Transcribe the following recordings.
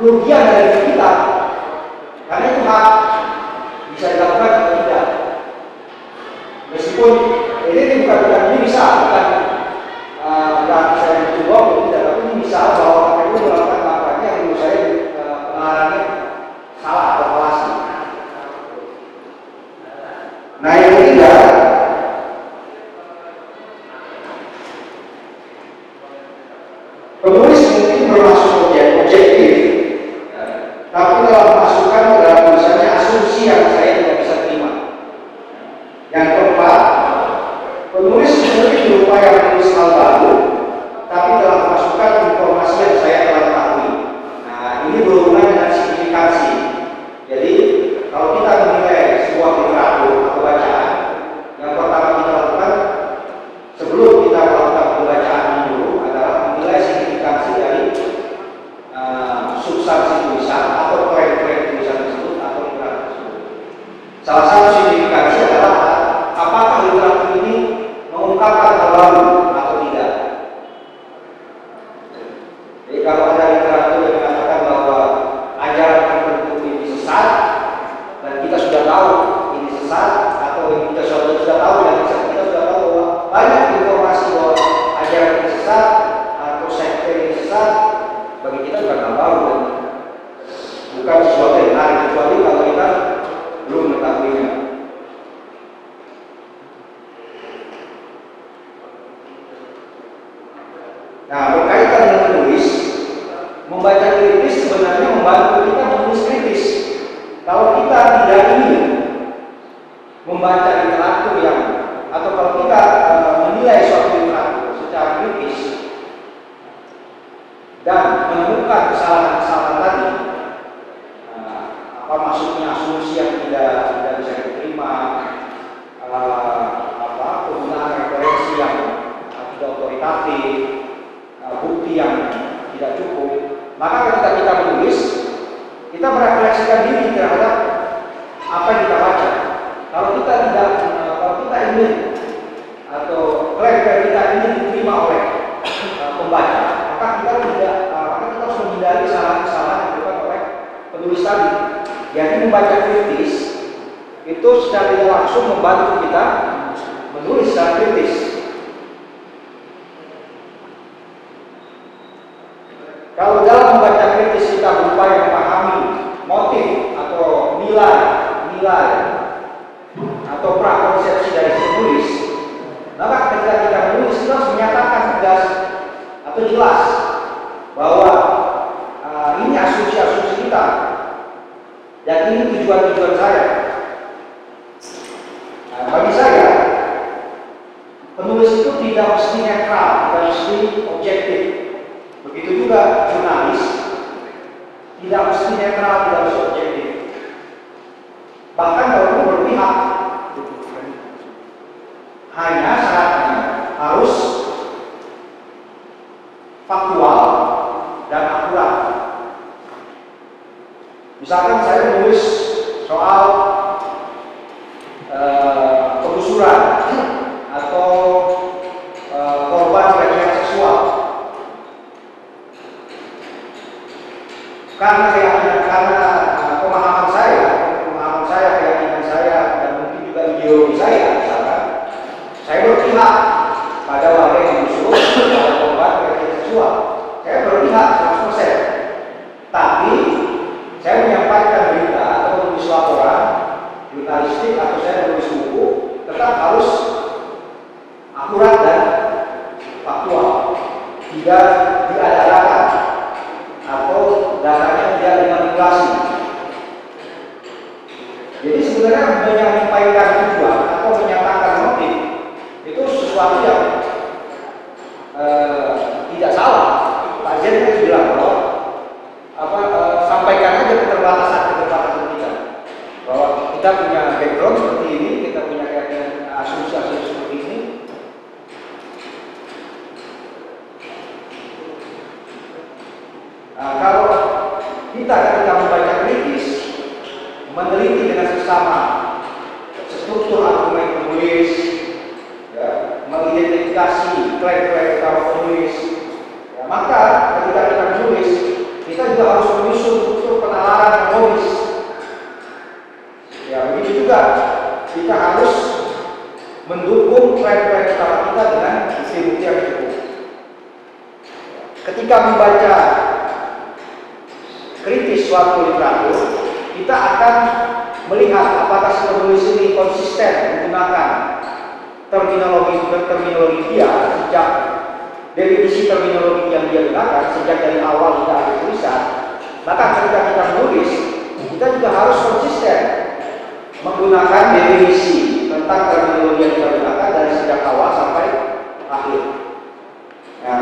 kerugian dari kita. Karena itu hak bisa dilakukan atau tidak. Meskipun harus konsisten menggunakan definisi tentang terminologi yang kita gunakan dari sejak awal sampai akhir. Nah,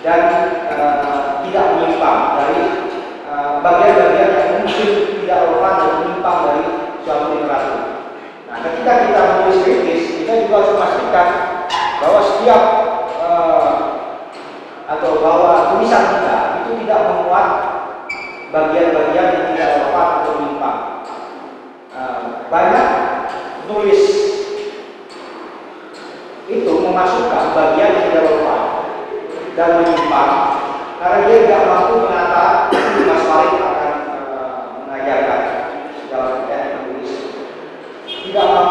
dan uh, tidak menyimpang dari eh, bagian-bagian uh, yang mungkin tidak relevan dan menyimpang dari suatu literasi. Nah, ketika kita menulis kritis, kita juga harus memastikan bahwa setiap uh, atau bahwa tulisan kita itu tidak memuat bagian-bagian yang tidak relevan atau menyimpang. Uh, banyak tulis itu memasukkan bagian yang tidak relevan dan menyimpang. Karena dia tidak mampu menata Mas Malik akan uh, mengajarkan segala sesuatu yang menulis. Tidak mampu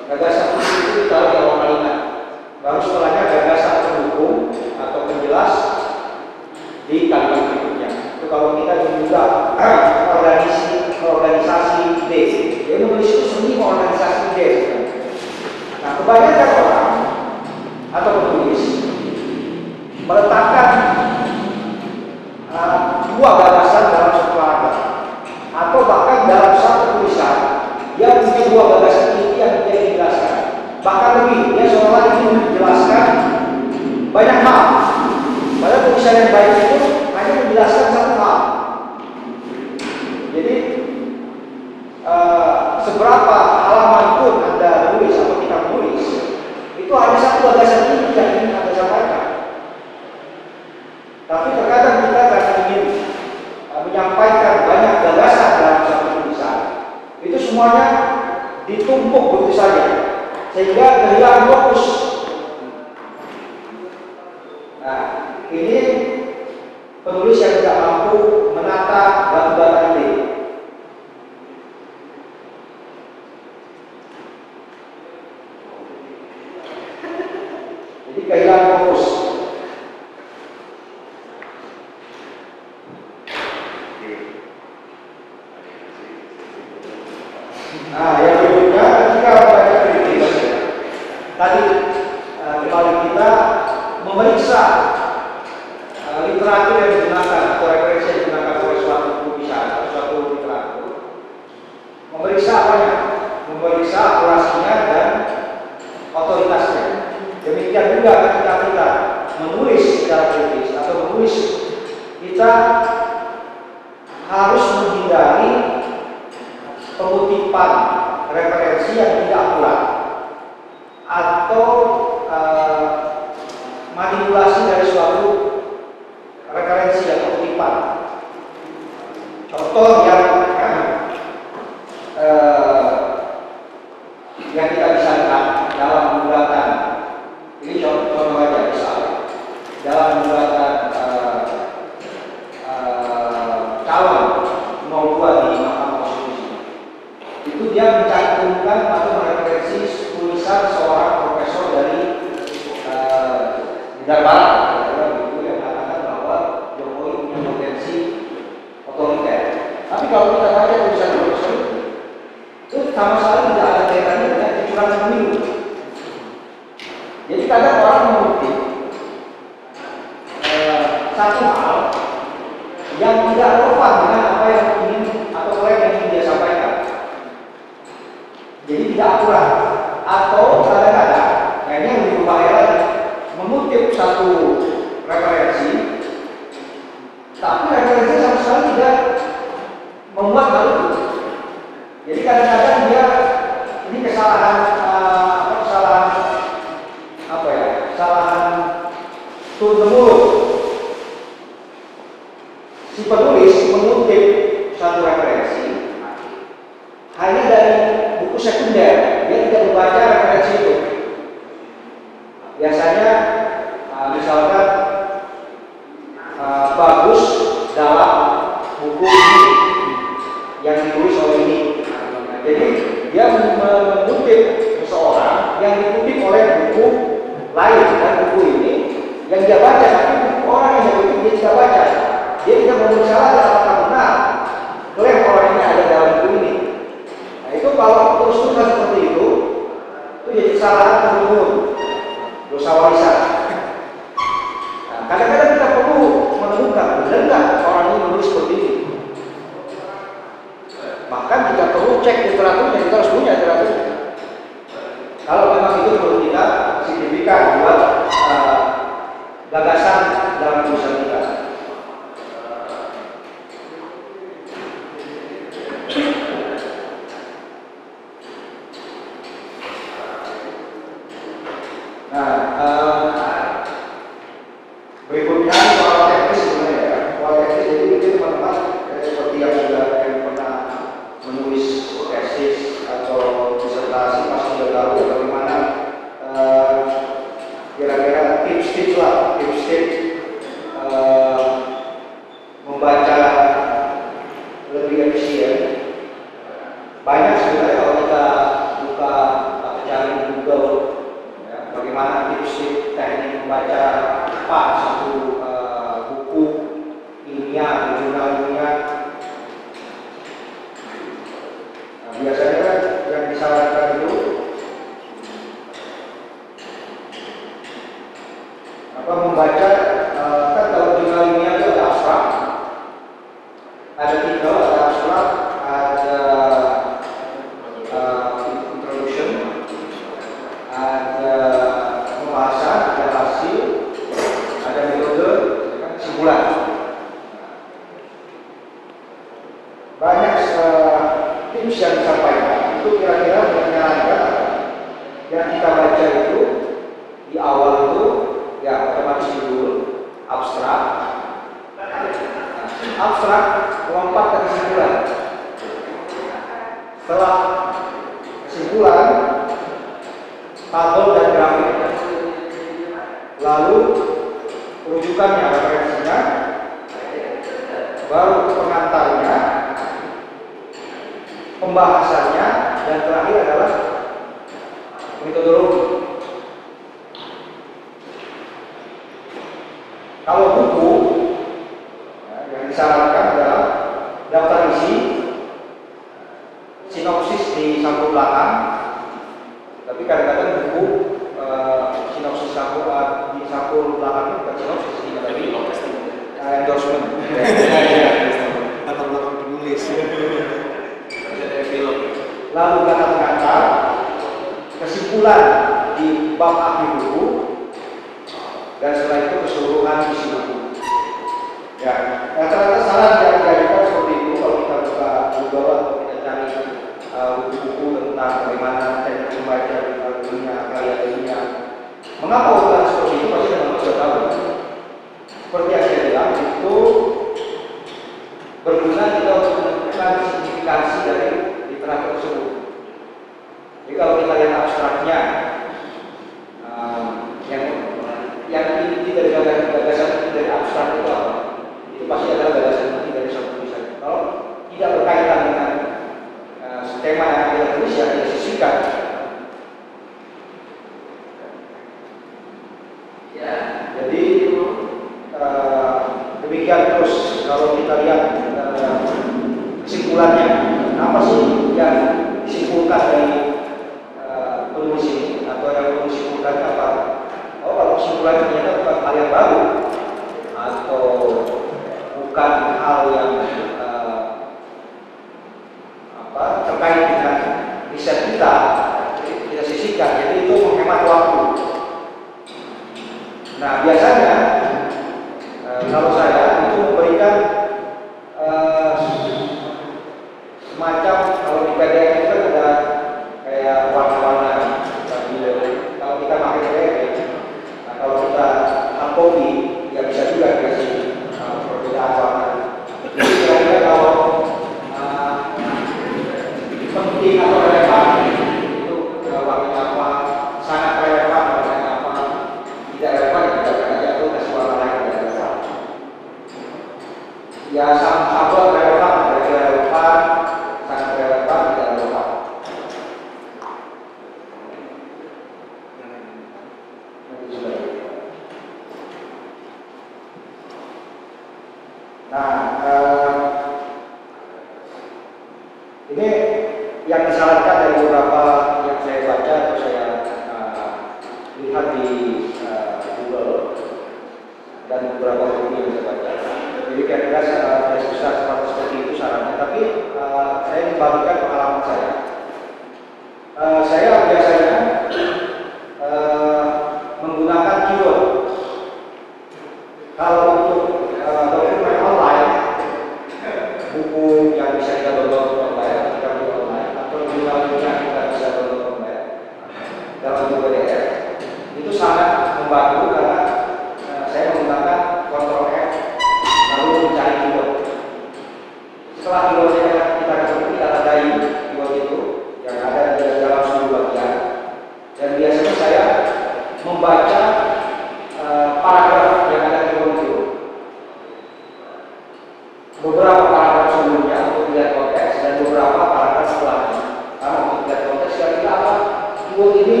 Ibu ini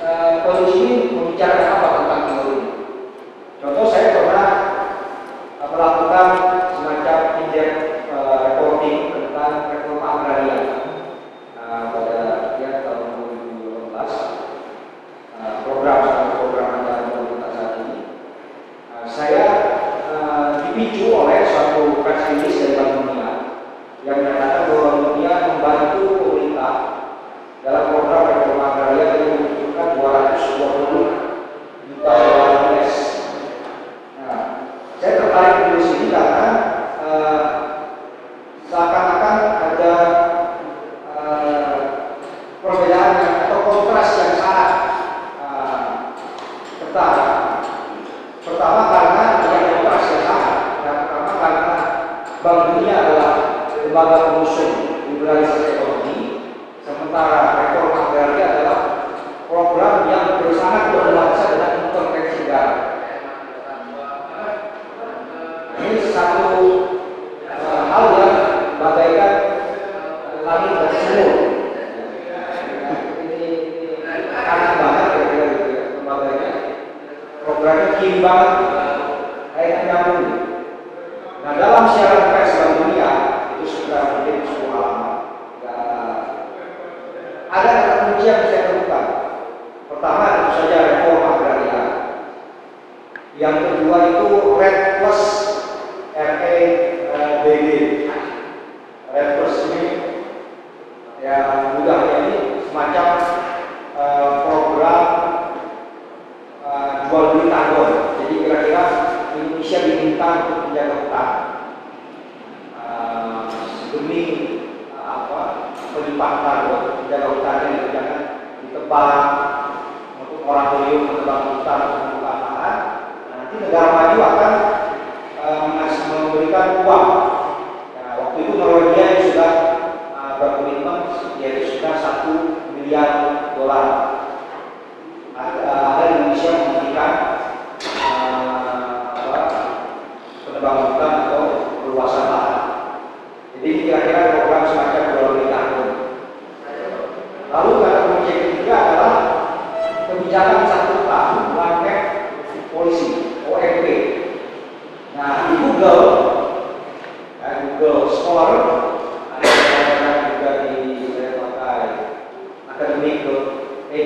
uh, polisi membicarakan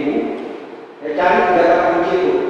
ini ya cari data kunci itu.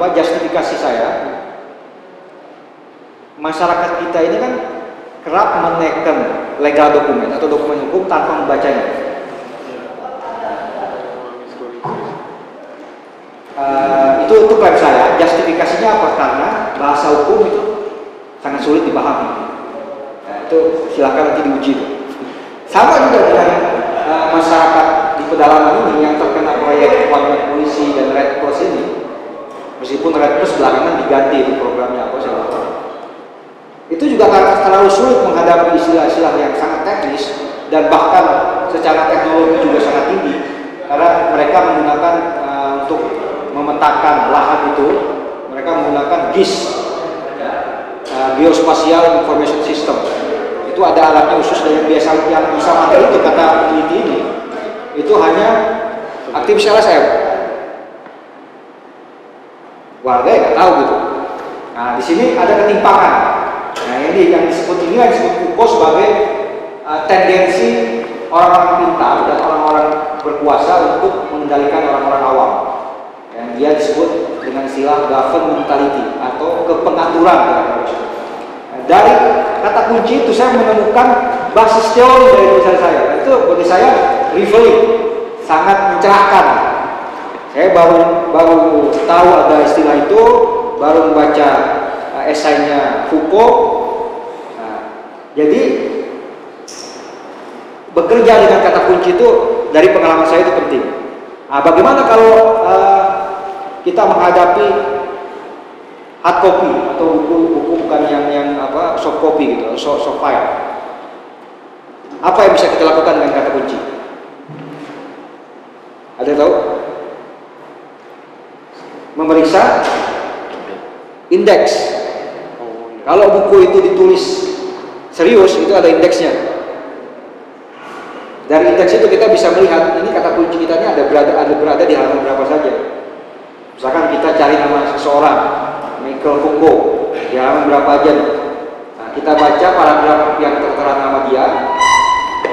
Apa justifikasi saya masyarakat kita ini kan kerap menaikkan legal dokumen atau dokumen hukum tanpa membacanya Uh, itu itu klaim saya. Justifikasinya apa? Karena bahasa hukum itu sangat sulit dipahami. Nah, itu silakan nanti diuji. Sama juga dengan uh, masyarakat di pedalaman ini yang terkena proyek One Polisi dan Red Cross ini. Meskipun Red Cross belakangan diganti itu programnya apa lupa. Itu juga karena terlalu sulit menghadapi istilah-istilah yang sangat teknis dan bahkan secara teknologi juga sangat tinggi. Karena mereka menggunakan uh, untuk memetakan lahan itu mereka menggunakan GIS uh, Geospatial Information System. Itu ada alatnya khusus dan yang biasa yang bisa pakai itu kata peneliti ini. Itu hanya aktivis LSM warga nggak tahu gitu. Nah di sini ada ketimpangan. Nah ini yang disebut ini yang disebut Foucault sebagai uh, tendensi orang-orang pintar dan orang-orang berkuasa untuk mengendalikan orang-orang awam. Yang dia disebut dengan istilah governmentality atau kepengaturan. Dari kata kunci itu saya menemukan basis teori dari tulisan saya. Itu bagi saya revealing sangat mencerahkan saya baru baru tahu ada istilah itu baru membaca uh, esainya Foucault. Nah, jadi bekerja dengan kata kunci itu dari pengalaman saya itu penting. Nah, bagaimana kalau uh, kita menghadapi hard copy atau buku buku bukan yang yang apa soft copy gitu soft, soft file? Apa yang bisa kita lakukan dengan kata kunci? Ada tahu memeriksa indeks kalau buku itu ditulis serius itu ada indeksnya dari indeks itu kita bisa melihat ini kata kunci kita ini ada berada ada berada di halaman berapa saja Misalkan kita cari nama seseorang, Michael Foucault, di halaman berapa aja nih? Nah, kita baca paragraf yang tertera nama dia.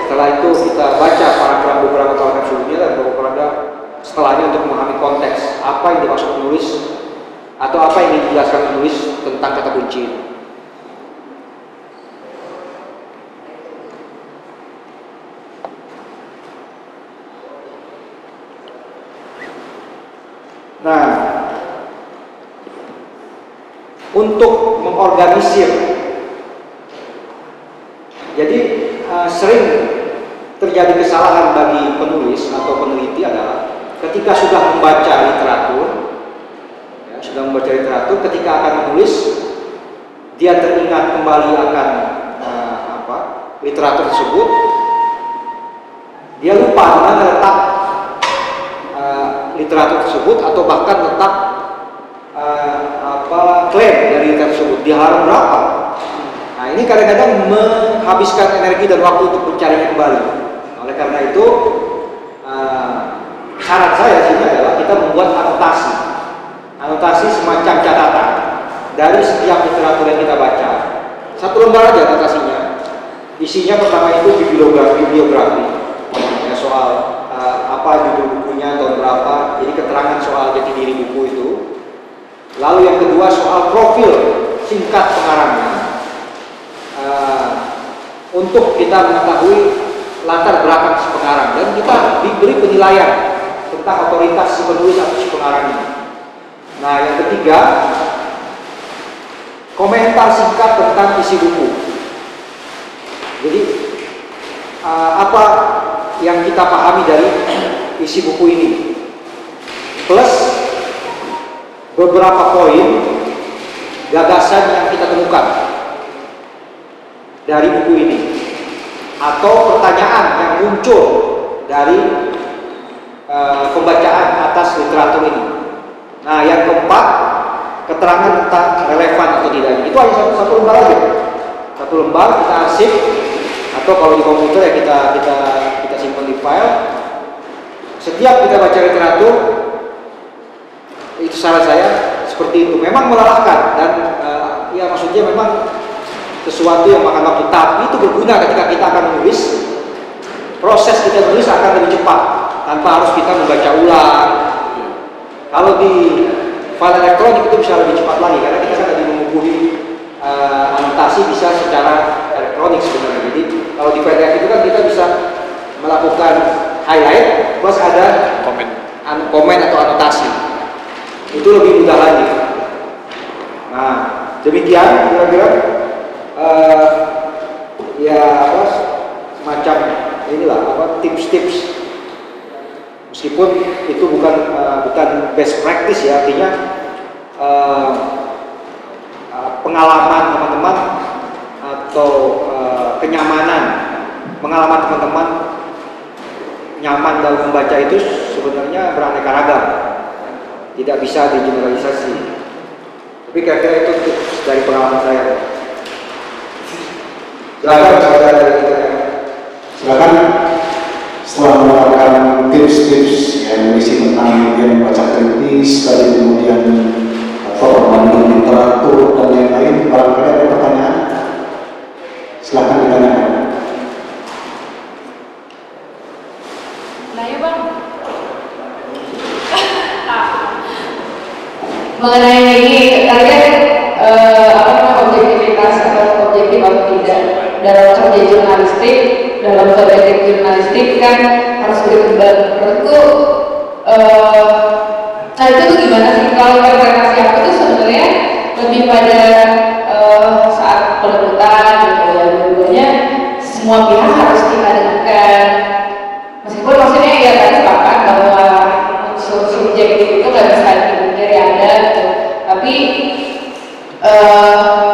Setelah itu kita baca paragraf beberapa paragraf sebelumnya dan beberapa paragraf setelahnya untuk memahami konteks apa yang dimaksud penulis atau apa yang dijelaskan penulis tentang kata kunci itu. Nah, untuk mengorganisir, jadi uh, sering terjadi kesalahan bagi penulis atau peneliti adalah ketika sudah membaca literatur, ya, sudah membaca literatur, ketika akan menulis, dia teringat kembali akan uh, apa literatur tersebut, dia lupa mana letak literatur tersebut atau bahkan tetap uh, apa klaim dari literatur tersebut di halaman berapa. Nah ini kadang-kadang menghabiskan energi dan waktu untuk mencarinya kembali. Oleh karena itu uh, syarat saya sini adalah kita membuat anotasi, anotasi semacam catatan dari setiap literatur yang kita baca. Satu lembar aja anotasinya. Isinya pertama itu bibliografi, bibliografi ya, soal uh, apa judul bukunya tahun berapa. Jadi keterangan soal jati diri buku itu. Lalu yang kedua soal profil singkat pengarangnya. Uh, untuk kita mengetahui latar belakang pengarang dan kita diberi penilaian tentang otoritas si penulis atau si pengarang ini Nah, yang ketiga, komentar singkat tentang isi buku. Jadi, uh, apa yang kita pahami dari isi buku ini? Plus beberapa poin gagasan yang kita temukan dari buku ini atau pertanyaan yang muncul dari uh, pembacaan atas literatur ini. Nah, yang keempat, keterangan tentang relevan atau tidak. Itu hanya satu, satu lembar aja. Satu lembar kita arsip atau kalau di komputer ya kita kita kita simpan di file. Setiap kita baca literatur itu saran saya seperti itu. Memang melelahkan dan uh, ya maksudnya memang sesuatu yang makan waktu tapi itu berguna ketika kita akan menulis proses kita menulis akan lebih cepat tanpa harus kita membaca ulang. Kalau di file elektronik itu bisa lebih cepat lagi karena kita kan lagi mengumpuli uh, anotasi bisa secara elektronik sebenarnya. Jadi kalau di PDF itu kan kita bisa melakukan highlight plus ada komen. komen atau anotasi. Itu lebih mudah lagi. Nah demikian kira-kira uh, ya apa semacam inilah apa tips-tips meskipun itu bukan uh, bukan best practice ya artinya uh, uh, pengalaman teman-teman atau uh, kenyamanan pengalaman teman-teman nyaman dalam membaca itu sebenarnya beraneka ragam. Tidak bisa digeneralisasi. Tapi kira-kira itu dari pengalaman saya. Silakan. Silakan. Setelah tips-tips yang berisi tentang yang baca kritis, tadi kemudian perbandingan literatur dan lain-lain, barangkali ada pertanyaan, silakan ditanyakan. Nah ya bang, mengenai ini kalian uh, apa namanya objektivitas atau objektif atau tidak dalam kerja jurnalistik dalam kerja jurnalistik kan harus berimbang menurutku uh, nah itu tuh gimana sih? Kalau interpretasi aku tuh sebenarnya lebih pada uh, saat peliputan gitu ya semua pihak harus kita dengarkan meskipun maksudnya ya tadi sepakat bahwa unsur subjektif itu nggak bisa dipungkiri ada gitu tapi uh,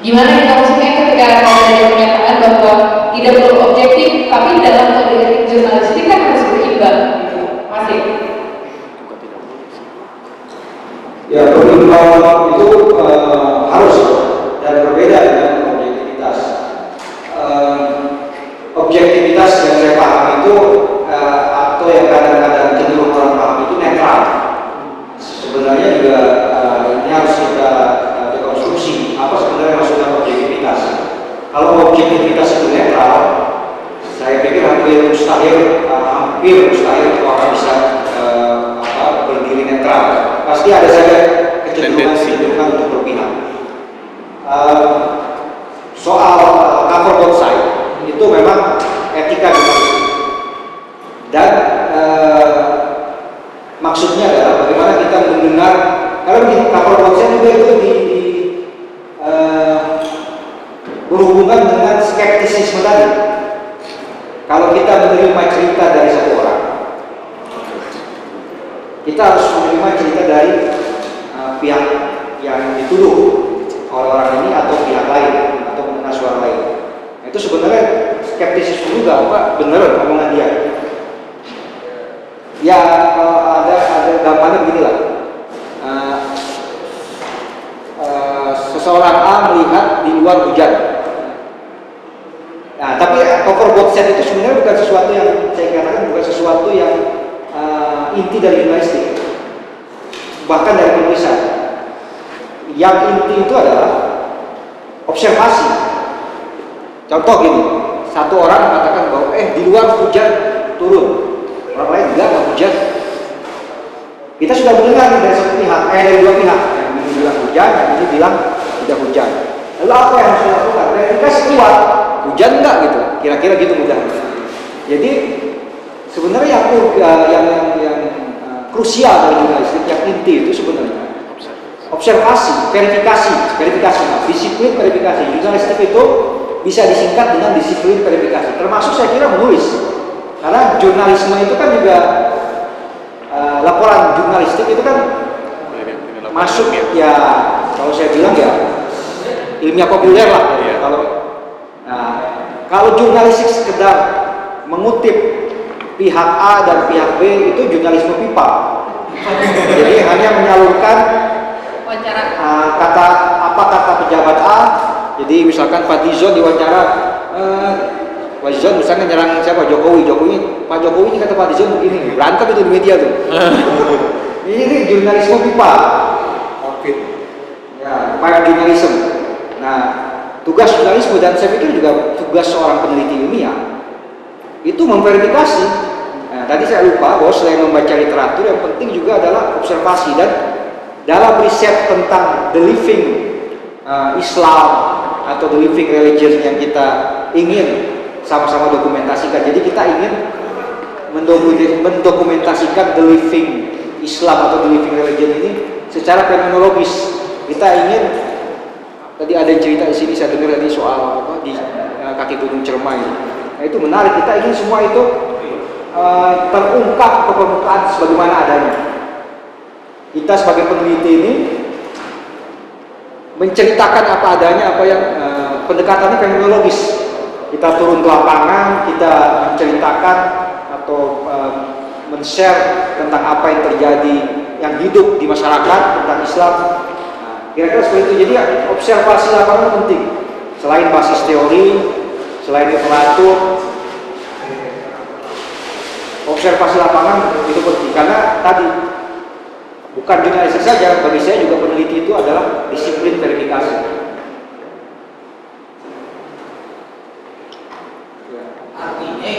gimana kita maksudnya ketika ada pernyataan bahwa tidak perlu objektif tapi dalam kode jurnalistik kan harus berimbang gitu masih ya berimbang itu uh, harus dan berbeda dengan objektivitas uh, objektivitas yang saya paham itu uh, atau yang kadang-kadang cenderung orang paham itu netral sebenarnya juga uh, ini harus kita apa sebenarnya maksudnya objektivitas kalau objektivitas itu netral saya pikir hampir mustahil uh, hampir mustahil orang bisa uh, apa, berdiri netral pasti ada saja kecenderungan kecenderungan untuk berpihak uh, soal uh, cover both side itu memang etika jurnalistik dan uh, maksudnya adalah bagaimana kita mendengar kalau di cover both side juga itu di, di uh, berhubungan dengan skeptisisme tadi. Kalau kita menerima cerita dari satu orang, kita harus menerima cerita dari uh, pihak yang dituduh oleh orang ini atau pihak lain atau mengenai suara lain. Nah, itu sebenarnya skeptisisme juga, apa benar omongan dia. Ya uh, ada ada gampangnya beginilah. Uh, Eh, seseorang A melihat di luar hujan. Nah, tapi cover box set itu sebenarnya bukan sesuatu yang saya katakan bukan sesuatu yang uh, inti dari jurnalistik, bahkan dari penulisan. Yang inti itu adalah observasi. Contoh gini, satu orang mengatakan bahwa eh di luar hujan turun, orang lain enggak enggak hujan. Kita sudah mendengar dari satu pihak, eh dari dua pihak ini bilang hujan, yang ini bilang tidak hujan. Lalu apa yang harus dilakukan? Verifikasi keluar, hujan enggak gitu? Kira-kira gitu mudah. Jadi sebenarnya yang yang yang, yang uh, krusial dari jurnalistik yang inti itu sebenarnya observasi, verifikasi, verifikasi, nah, disiplin verifikasi. Jurnalistik itu bisa disingkat dengan disiplin verifikasi. Termasuk saya kira menulis. Karena jurnalisme itu kan juga uh, laporan jurnalistik itu kan masuk ya kalau saya bilang ya ilmiah populer lah. Ya. kalau nah, kalau jurnalistik sekedar mengutip pihak A dan pihak B itu jurnalisme pipa. Jadi hanya menyalurkan uh, kata apa kata pejabat A. Jadi misalkan Pak Dizon diwawancara uh, Pak Dizon misalnya nyerang siapa? Jokowi. Jokowi Pak Jokowi ini kata Pak Dizon begini berantem itu di media tuh. Ini jurnalisme pipa. Oke. ya pipe journalism nah tugas jurnalisme dan saya pikir juga tugas seorang peneliti ilmiah itu memverifikasi. Nah, tadi saya lupa bahwa selain membaca literatur yang penting juga adalah observasi dan dalam riset tentang the living uh, Islam atau the living religion yang kita ingin sama-sama dokumentasikan. Jadi kita ingin mendokumentasikan the living Islam atau the living religion ini secara fenomenologis. Kita ingin tadi ada cerita di sini saya dengar tadi soal apa di uh, kaki gunung Cermai. Nah itu menarik. Kita ingin semua itu uh, terungkap ke permukaan sebagaimana adanya. Kita sebagai peneliti ini menceritakan apa adanya apa yang uh, pendekatannya fenomenologis. Kita turun ke lapangan kita menceritakan atau uh, men-share tentang apa yang terjadi yang hidup di masyarakat tentang Islam. Kira-kira seperti itu. Jadi observasi lapangan penting. Selain basis teori, selain literatur, observasi lapangan itu penting karena tadi bukan jurnalistik saja, bagi saya juga peneliti itu adalah disiplin verifikasi. Artinya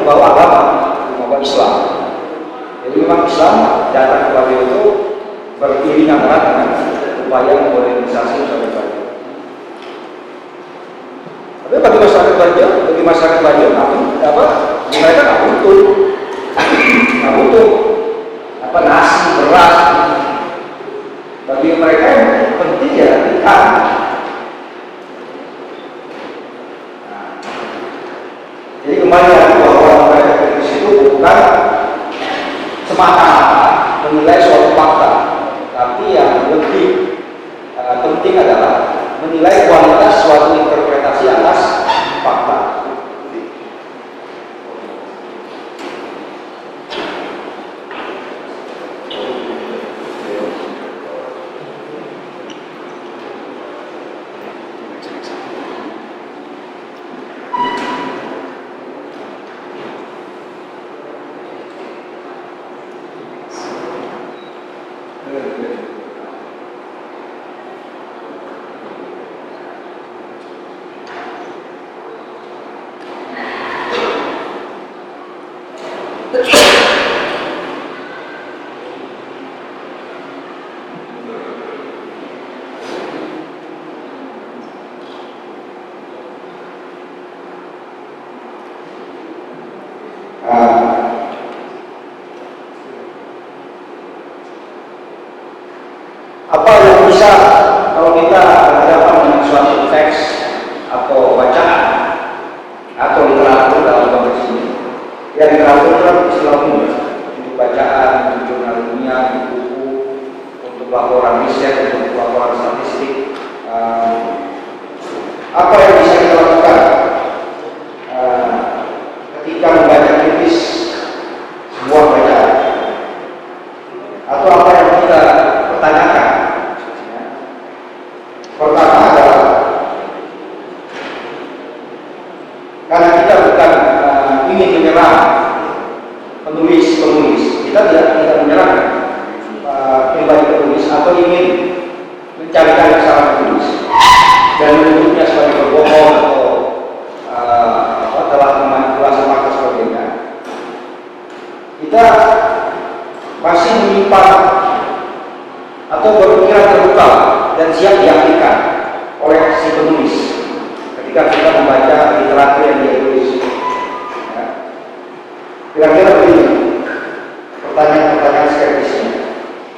membawa agama, membawa Islam. Jadi memang Islam datang ke Bali itu beriringan erat dengan upaya modernisasi masyarakat Babil. Tapi bagi masyarakat Babil, bagi masyarakat Babil, apa? Mereka nggak butuh, nggak butuh apa nasi beras. Bagi mereka yang penting ya ikan, semata menilai suatu fakta, tapi yang lebih uh, penting adalah menilai kualitas suatu interpretasi atas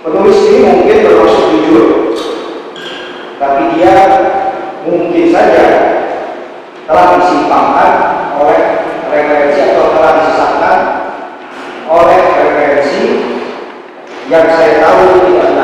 Penulis ini mungkin bermaksud jujur, tapi dia mungkin saja telah disimpangkan oleh referensi atau telah disesatkan oleh referensi yang saya tahu tidak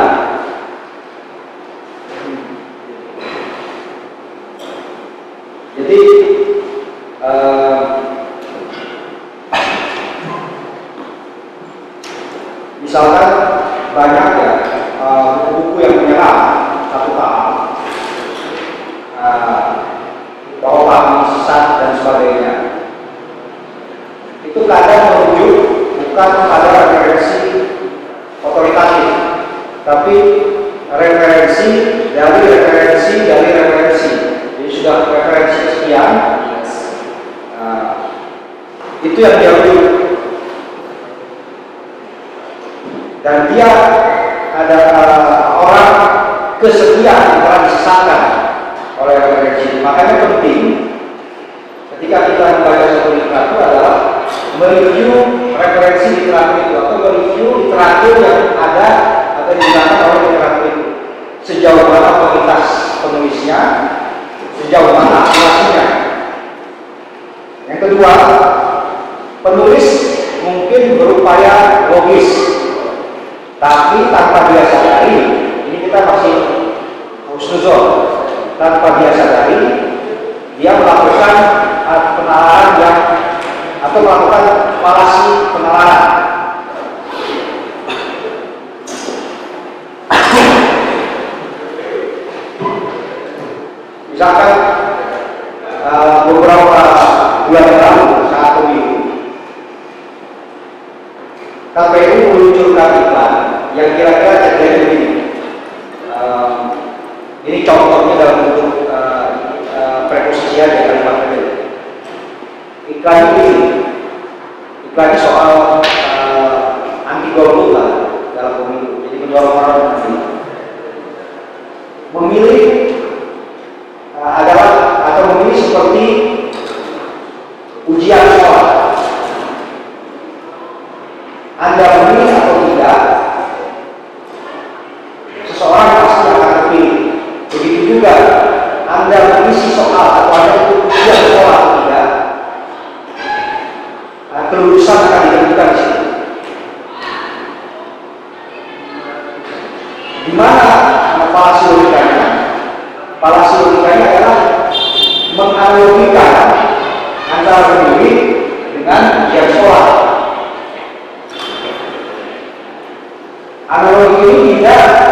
Di mana kepala surikanya? Kepala adalah menganalogikan antara berdiri dengan yang sholat. Analogi ini tidak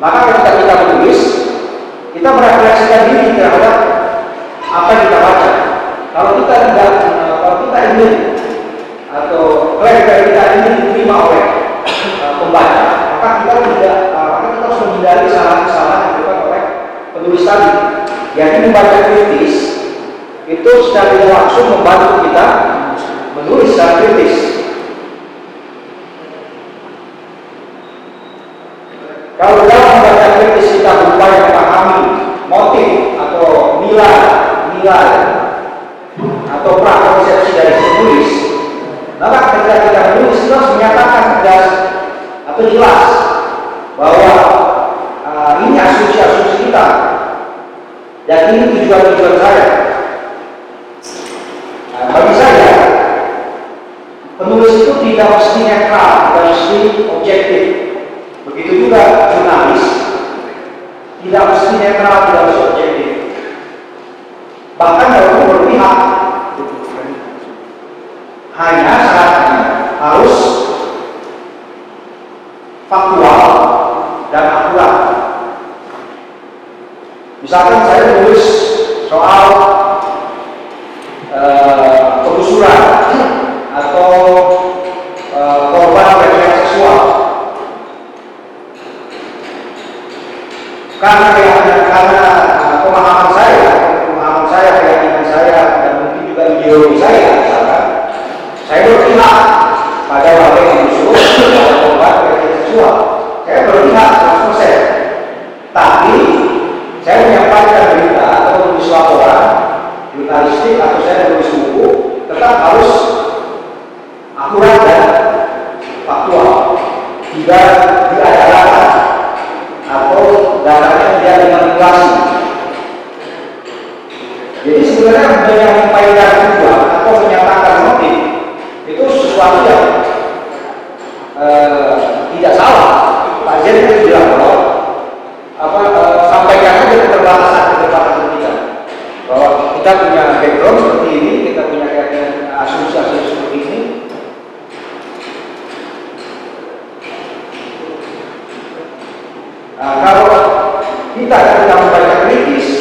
Maka ketika kita menulis, kita merefleksikan diri terhadap apa yang kita baca. Kalau kita tidak, kalau kita ingin atau flashback kita ingin diterima oleh eh, pembaca, maka kita tidak, eh, maka kita harus menghindari kesalahan-kesalahan yang dilakukan oleh penulis tadi. Jadi membaca kritis itu secara langsung membantu kita menulis secara kritis. Kritis kita berupaya memahami motif atau nilai, nilai atau prakonsepsi dari penulis, maka ketika kita menulis kita harus menyatakan tegas atau jelas bahwa uh, ini asumsi-asumsi kita dan ini tujuan-tujuan saya. Nah, bagi saya, penulis itu tidak mesti netral, tidak mesti objektif. Begitu juga jurnalis, tidak mesti netral, tidak mesti objektif. Bahkan kalau berpihak, hanya syaratnya harus faktual dan akurat. Misalkan saya menulis soal uh, penggusuran atau uh, korban pelecehan seksual, karena keyakinan karena uh, pemahaman saya, pemahaman saya, keyakinan saya, dan mungkin juga ideologi saya, misalkan, saya berpihak pada warga yang disuruh pada korban pelecehan seksual. Saya berpihak 100%. Tapi saya menyampaikan berita atau menulis laporan jurnalistik atau saya menulis buku tetap harus akurat dan faktual tidak diada-adakan atau datanya tidak dimanipulasi sebenarnya menyampaikan tujuan atau menyatakan motif itu sesuatu yang eh, tidak salah. Jen itu bilang bahwa apa eh, sampaikan aja keterbatasan keterbatasan kita. Bahwa kita punya background seperti ini kita punya keyakinan asumsi-asumsi seperti ini Nah, kalau kita ketika membaca kritis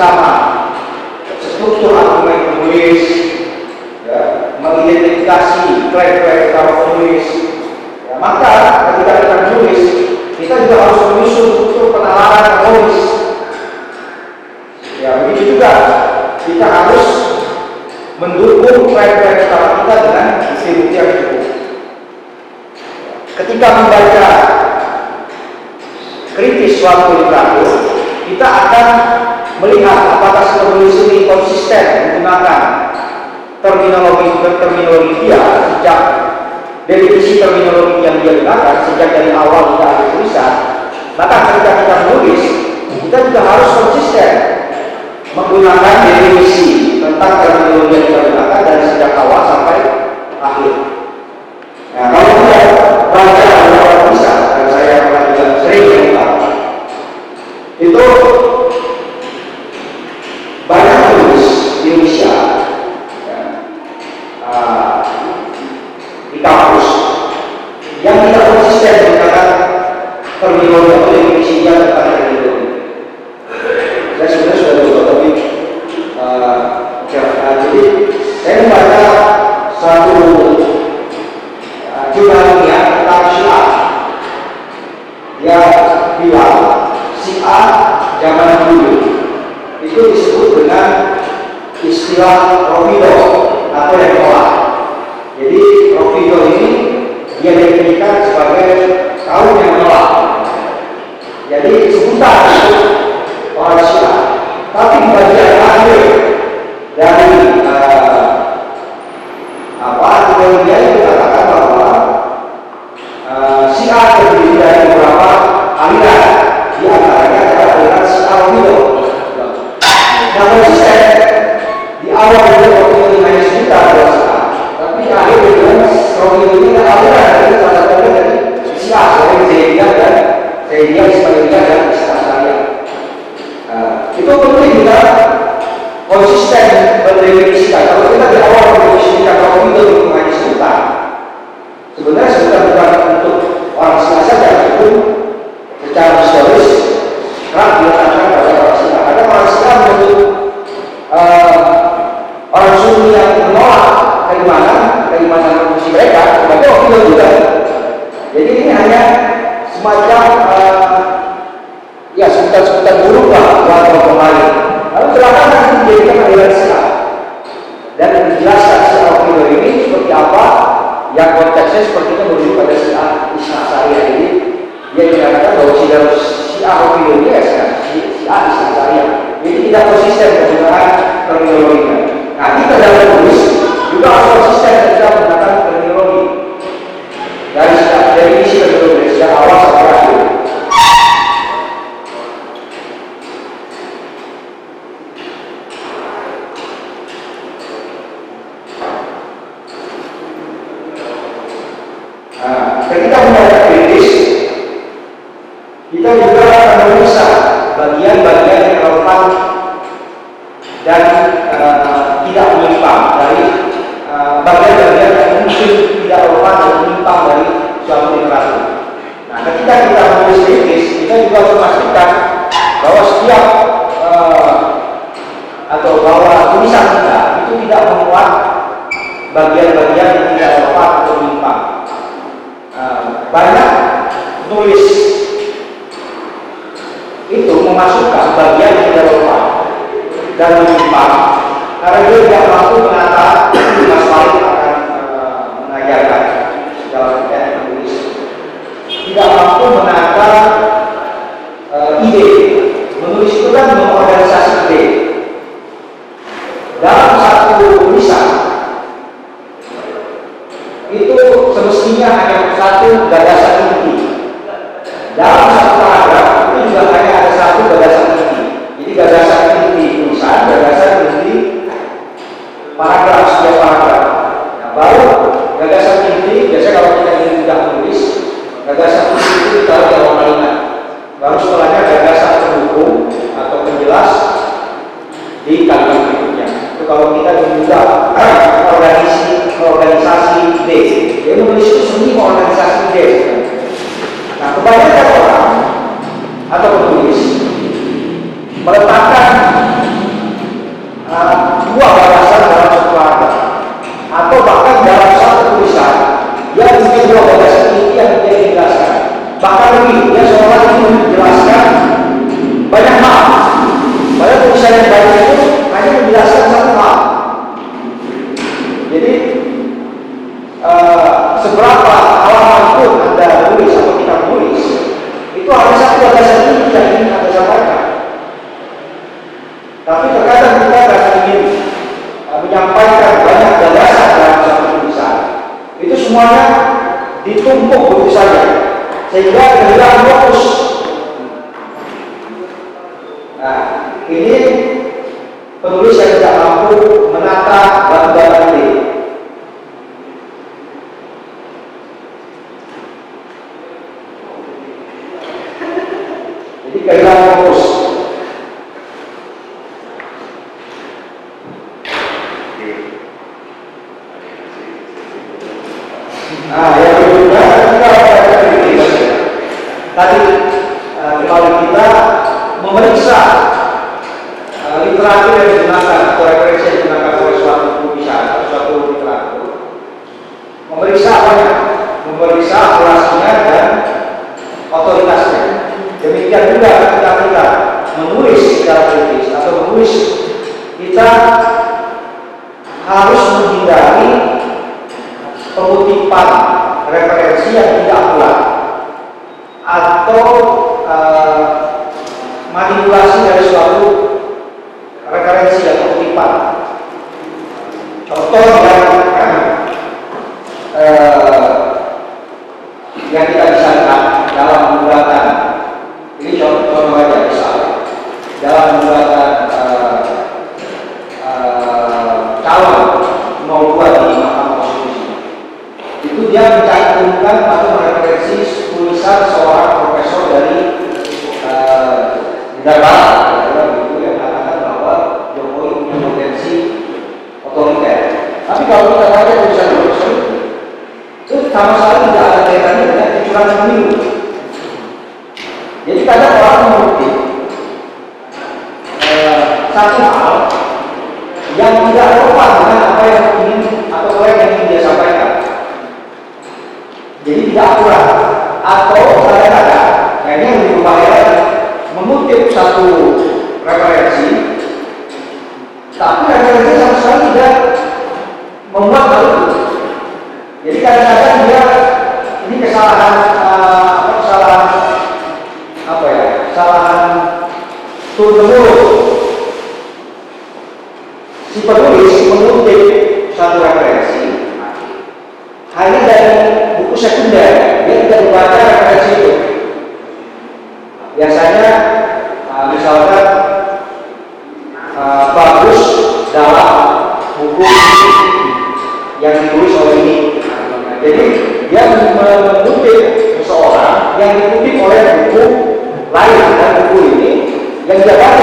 sesama struktur argumen penulis ya, mengidentifikasi klaim-klaim kalau penulis ya, maka ketika kita menulis kita juga harus menyusun struktur penalaran penulis ya begitu juga kita harus mendukung klaim-klaim utama kita dengan bukti-bukti yang cukup ketika membaca kritis suatu literatur kita akan melihat apakah si penulis ini konsisten menggunakan terminologi terminologi dia sejak definisi terminologi yang dia sejak dari awal hingga akhir tulisan maka ketika kita menulis kita juga harus konsisten menggunakan definisi tentang terminologi yang kita gunakan dari sejak awal dari si A ke dia ini ya, si, si A bisa saya jadi tidak konsisten penggunaan terminologinya nah kita dalam tulis juga harus konsisten. Yang dia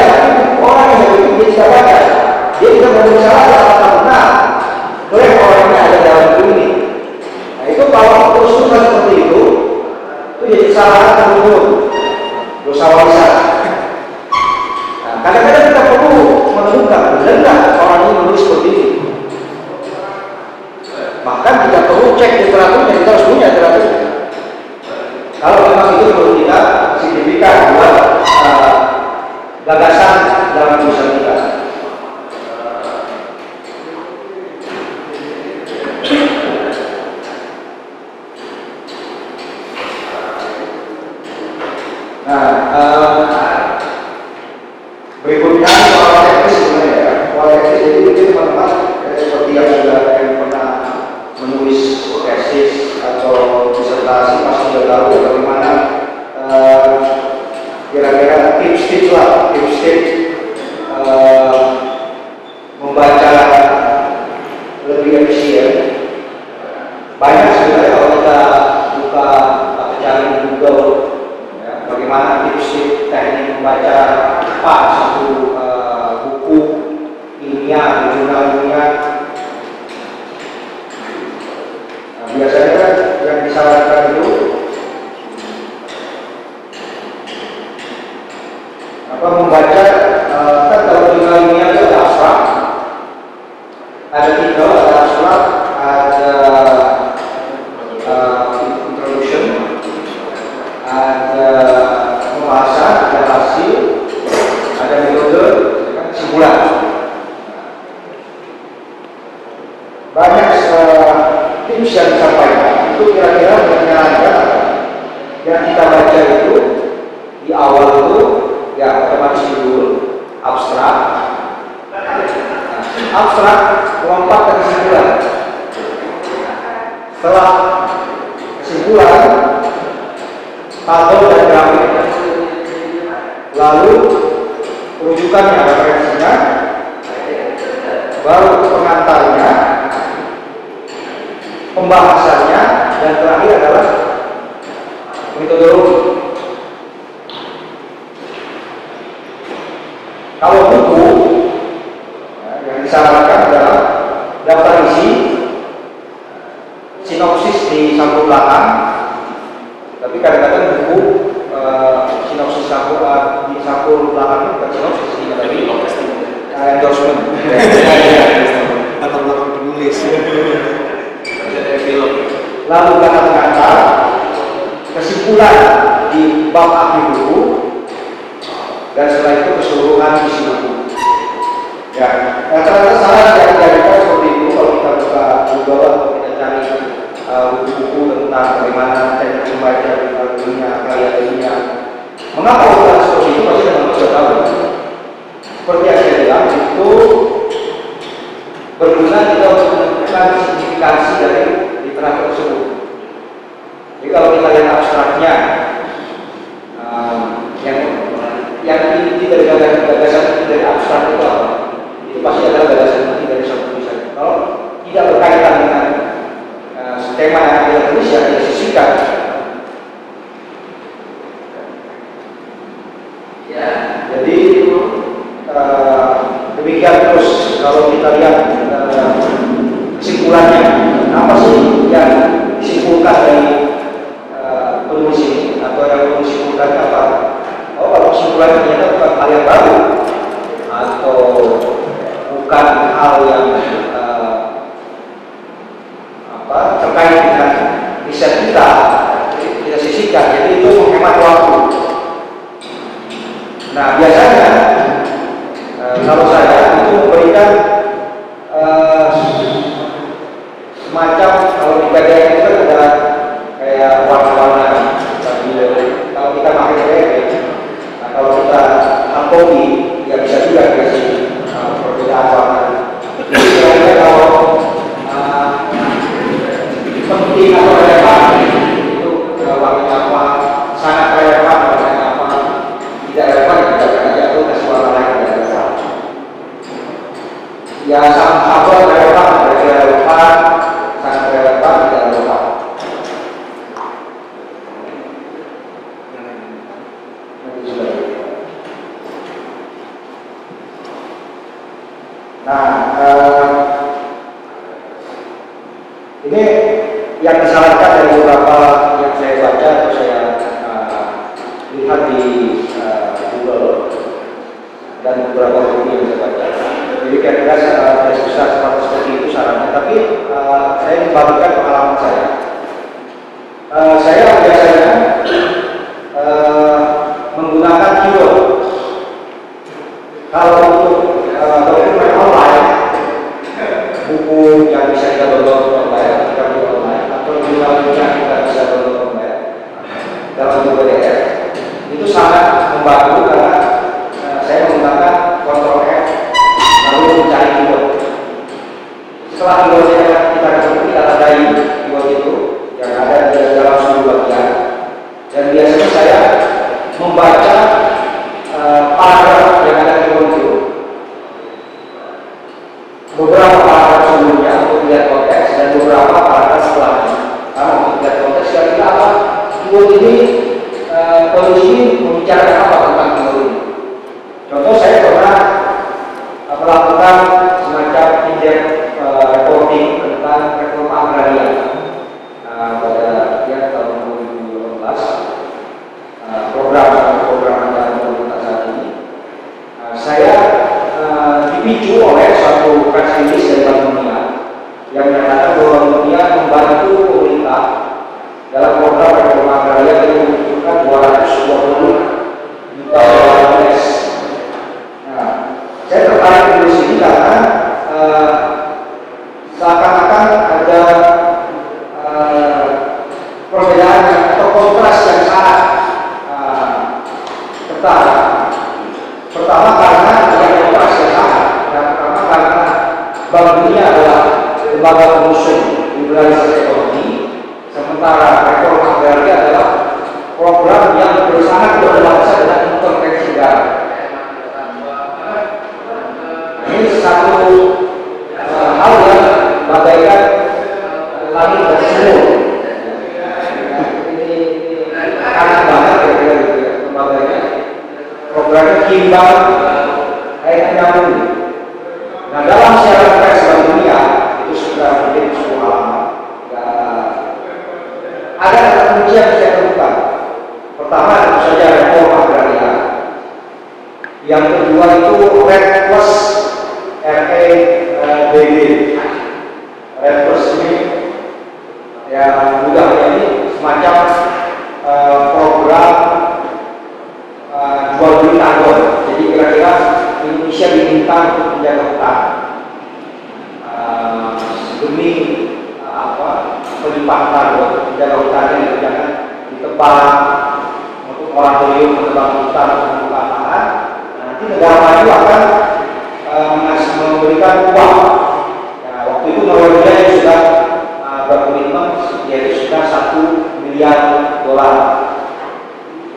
bahwa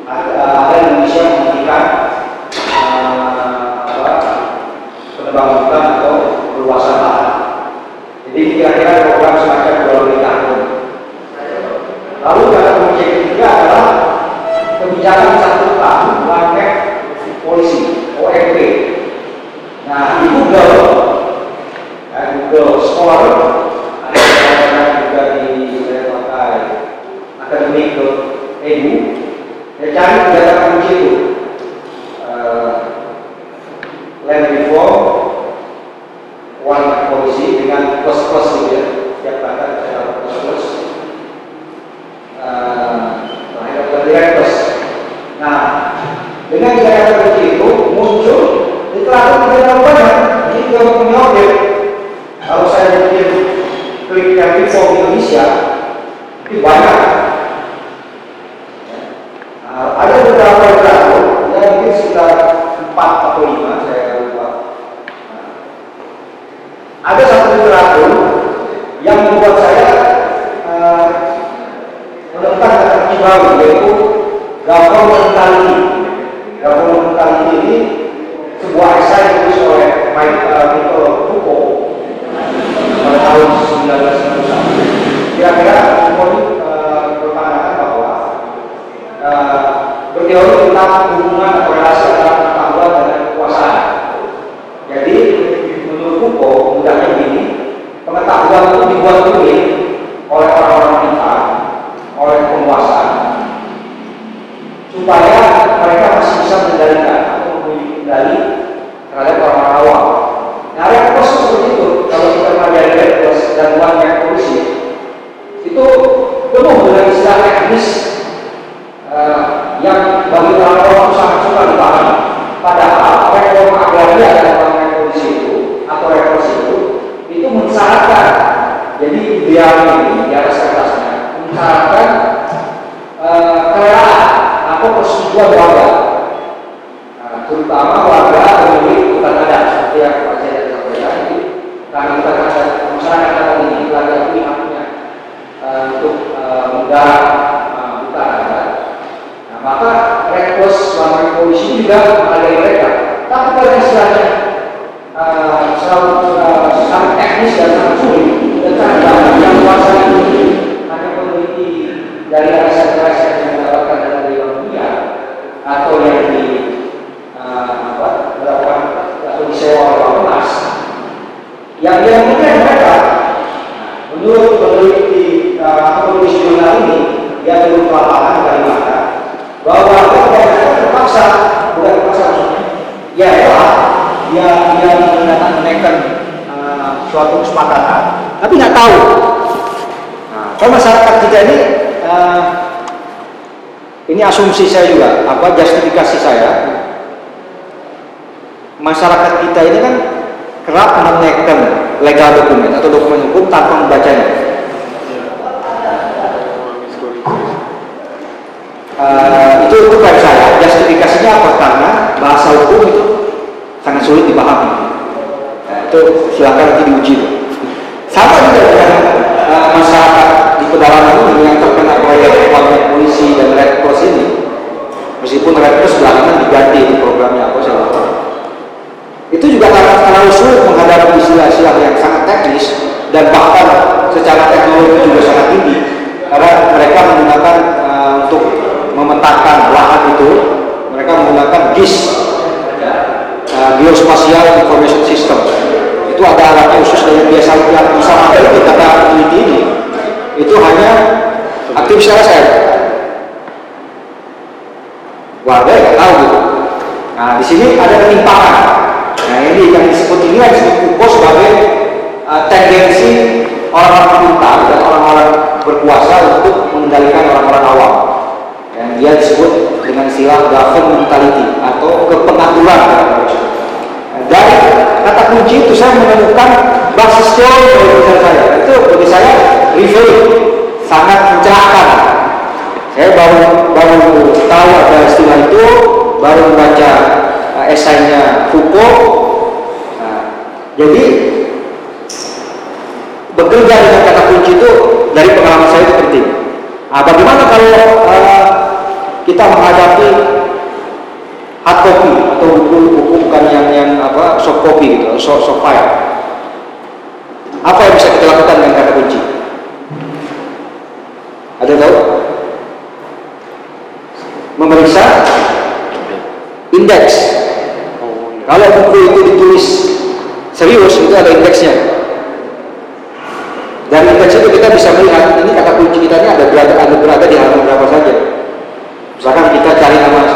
ada Indonesia menghentikan eh, penebang hutan atau perluasan lahan. Jadi kira-kira program semacam dua lebih tahun. Lalu yang proyek ketiga adalah kebijakan satu tahun one map polisi OMP. Nah itu Google, eh, Google Scholar El cambio Saya.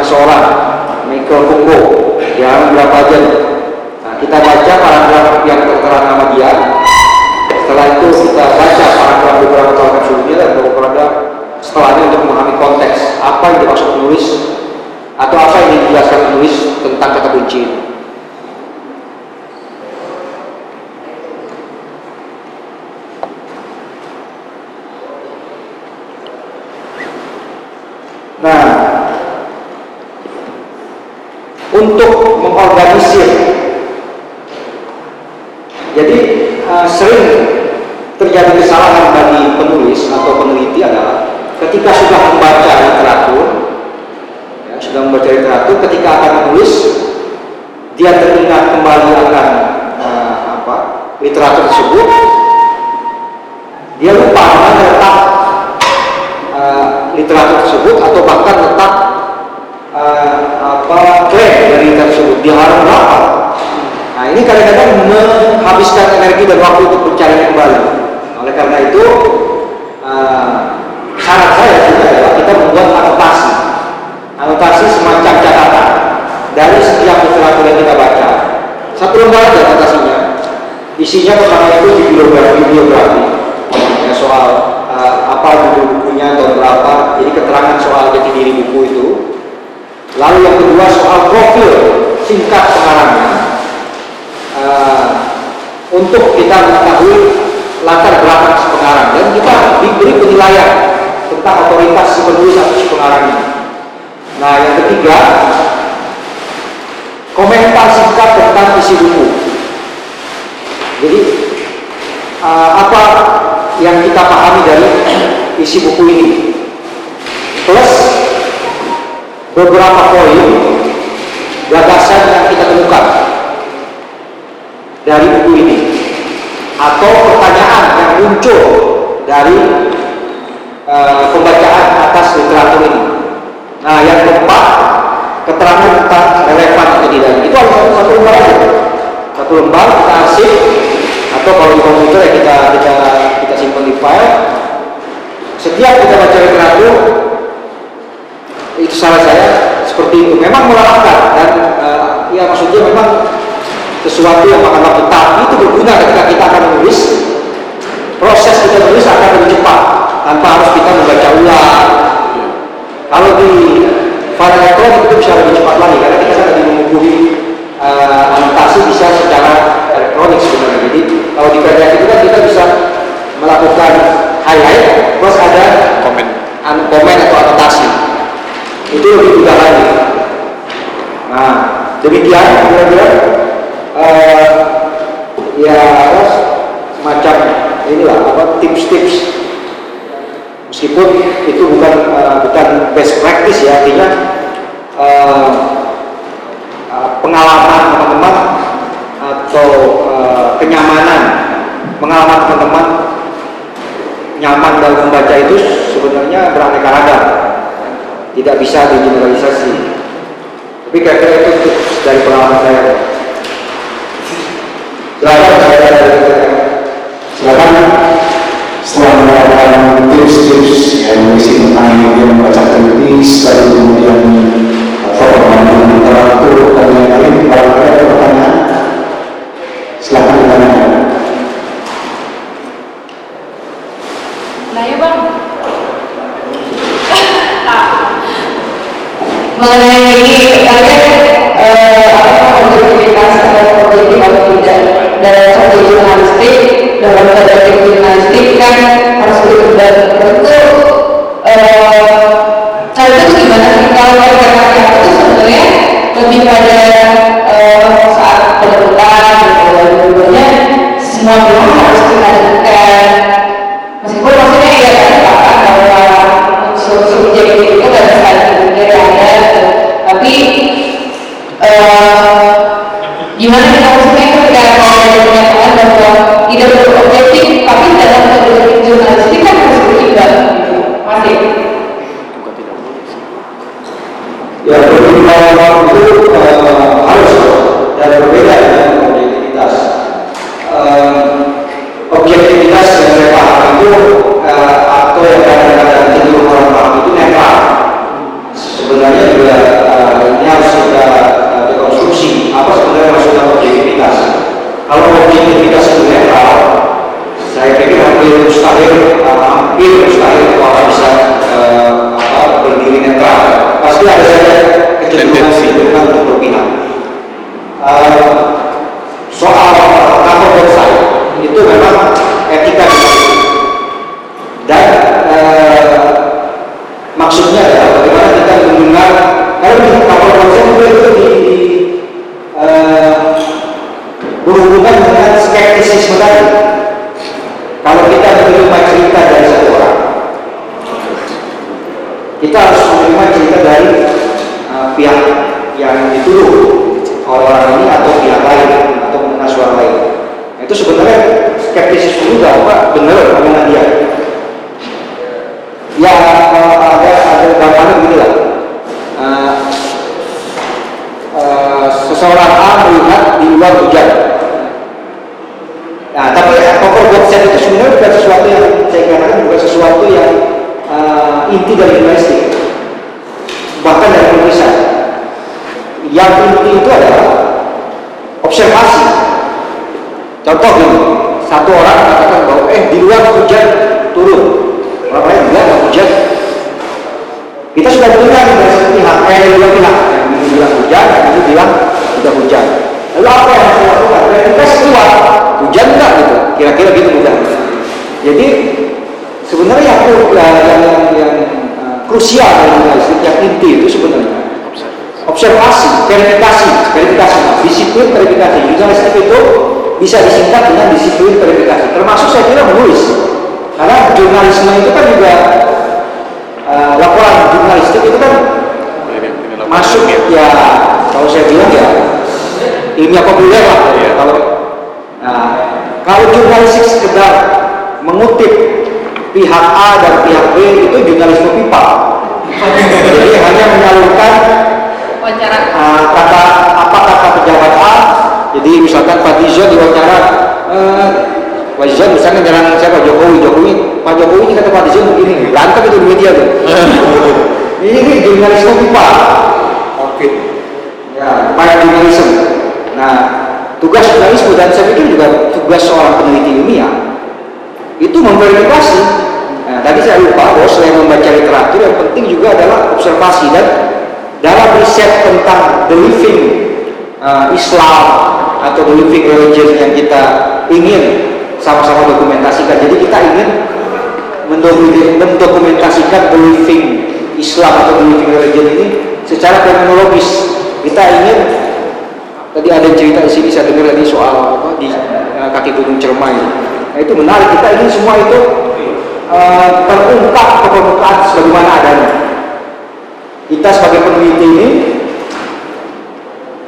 sholat Michael Foucault yang berapa jam. Nah, kita baca paragraf yang tertera nama dia. setelah itu kita baca paragraf beberapa tahun sebelumnya dan beberapa setelahnya untuk memahami konteks. Apa yang dimaksud penulis atau apa yang dijelaskan penulis tentang kata kunci ini uh, sering terjadi kesalahan bagi penulis atau peneliti adalah ketika sudah membaca literatur, ya, sudah membaca literatur, ketika akan menulis, dia teringat kembali akan uh, apa literatur tersebut, dia lupa mana letak uh, literatur tersebut atau bahkan letak uh, apa klaim dari literatur tersebut di halaman berapa. Nah ini kadang-kadang menghabiskan energi dan waktu untuk mencari kembali. Oleh karena itu, uh, saran saya juga adalah kita membuat anotasi, anotasi semacam catatan dari setiap literatur yang kita baca. Satu lembar aja anotasinya. Isinya pertama itu bibliografi, bibliografi ya, soal uh, apa judul bukunya tahun berapa, jadi keterangan soal jati diri buku itu. Lalu yang kedua soal profil singkat pengarangnya uh, untuk kita mengetahui latar belakang si pengarang dan kita diberi penilaian tentang otoritas si penulis atau si pengarangnya. Nah yang ketiga komentar singkat tentang isi buku. Jadi uh, apa yang kita pahami dari isi buku ini plus beberapa poin gagasan yang kita temukan dari buku ini atau pertanyaan yang muncul dari uh, pembacaan atas literatur ini. Nah, yang keempat, keterangan tentang relevan atau tidak. Itu harus satu, satu lembar aja. Satu lembar kita arsip atau kalau di komputer ya kita kita kita simpan di file. Setiap kita baca literatur itu salah saya seperti itu. Memang melelahkan dan uh, ya maksudnya memang sesuatu yang makan waktu tapi itu berguna ketika kita akan menulis. Proses kita menulis akan lebih cepat tanpa harus kita membaca ulang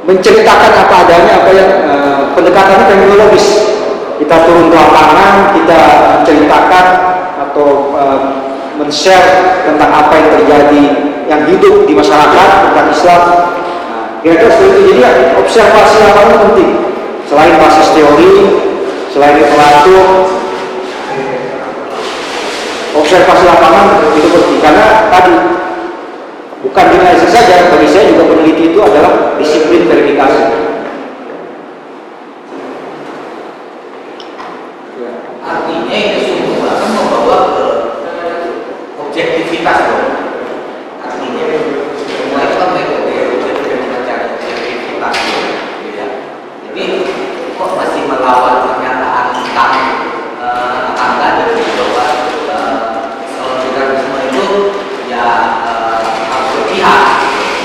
menceritakan apa adanya, apa yang uh, pendekatannya terminologis. Kita turun ke lapangan, kita menceritakan atau uh, men-share tentang apa yang terjadi, yang hidup di masyarakat tentang Islam. Nah, kira-kira seperti itu. Jadi observasi lapangan penting. Selain basis teori, selain literatur, observasi lapangan itu penting karena tadi bukan jurnalistik saja bagi saya juga peneliti itu adalah disiplin verifikasi Artinya. Jadi kok masih melawan pernyataan tentang eh, tetangga dan bahwa eh, kalau jurnalisme itu ya eh, harus berpihak,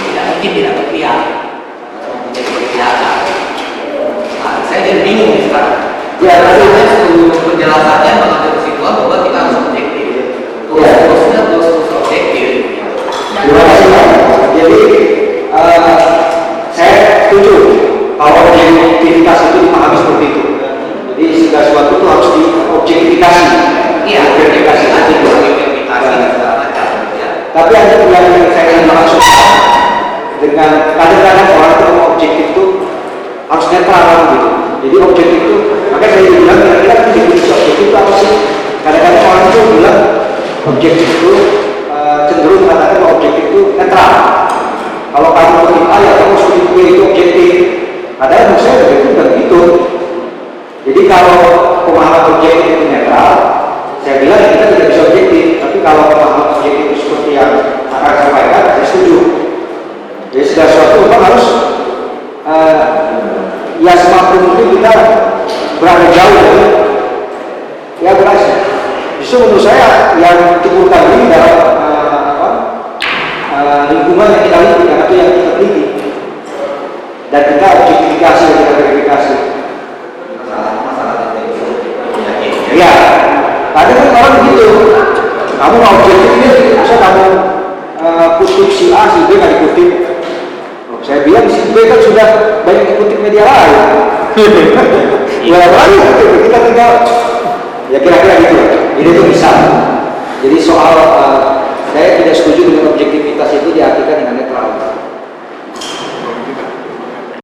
tidak mungkin tidak berpihak, atau menjadi berpihakan. Nah, saya jadi bingung nih sekarang. Ya, tapi- Rasanya seluruh penjelasannya mengatur kesimpulan bahwa kita harus objektif. Ya. Terusnya terus terus objektif. Terima kasih Pak. Jadi eh, saya setuju kalau objektivitas itu dipahami seperti itu. Jadi segala sesuatu itu harus diobjektifikasi. Iya, objektifikasi kan itu. objektifikasi. Ya. Tapi ada yang yang saya ingin maksudkan dengan kadang-kadang orang itu objektif itu harus netral kan gitu. Jadi objektif itu makanya saya bilang kira-kira definisi objektif itu apa sih? Kadang-kadang orang itu bilang objektif itu eh, cenderung mengatakan objektif itu netral. Kalau kamu kutip A ya kamu kutip B itu objektif. Padahal menurut saya objektif bukan begitu. Jadi kalau pemahaman objektif itu netral, saya bilang kita tidak bisa objektif. Tapi kalau pemahaman objektif itu seperti yang akan saya sampaikan, saya setuju. Jadi segala sesuatu memang harus eh, ya semakin mungkin kita berada jauh dari ya berhasil. Justru menurut saya yang cukup kali dalam eh, eh, lingkungan yang kita lihat atau yang kita teliti dan kita objektifikasi dan kita verifikasi. Ya, tadi kan orang begitu. Kamu mau objektif ini, masa kamu kutip si A, si B nggak dikutip? Saya bilang si B kan sudah banyak dikutip media lain. ya lagi kita tinggal ya kira-kira gitu. Ini tuh misal. Jadi soal uh, saya tidak setuju dengan objektivitas itu diartikan dengan netral.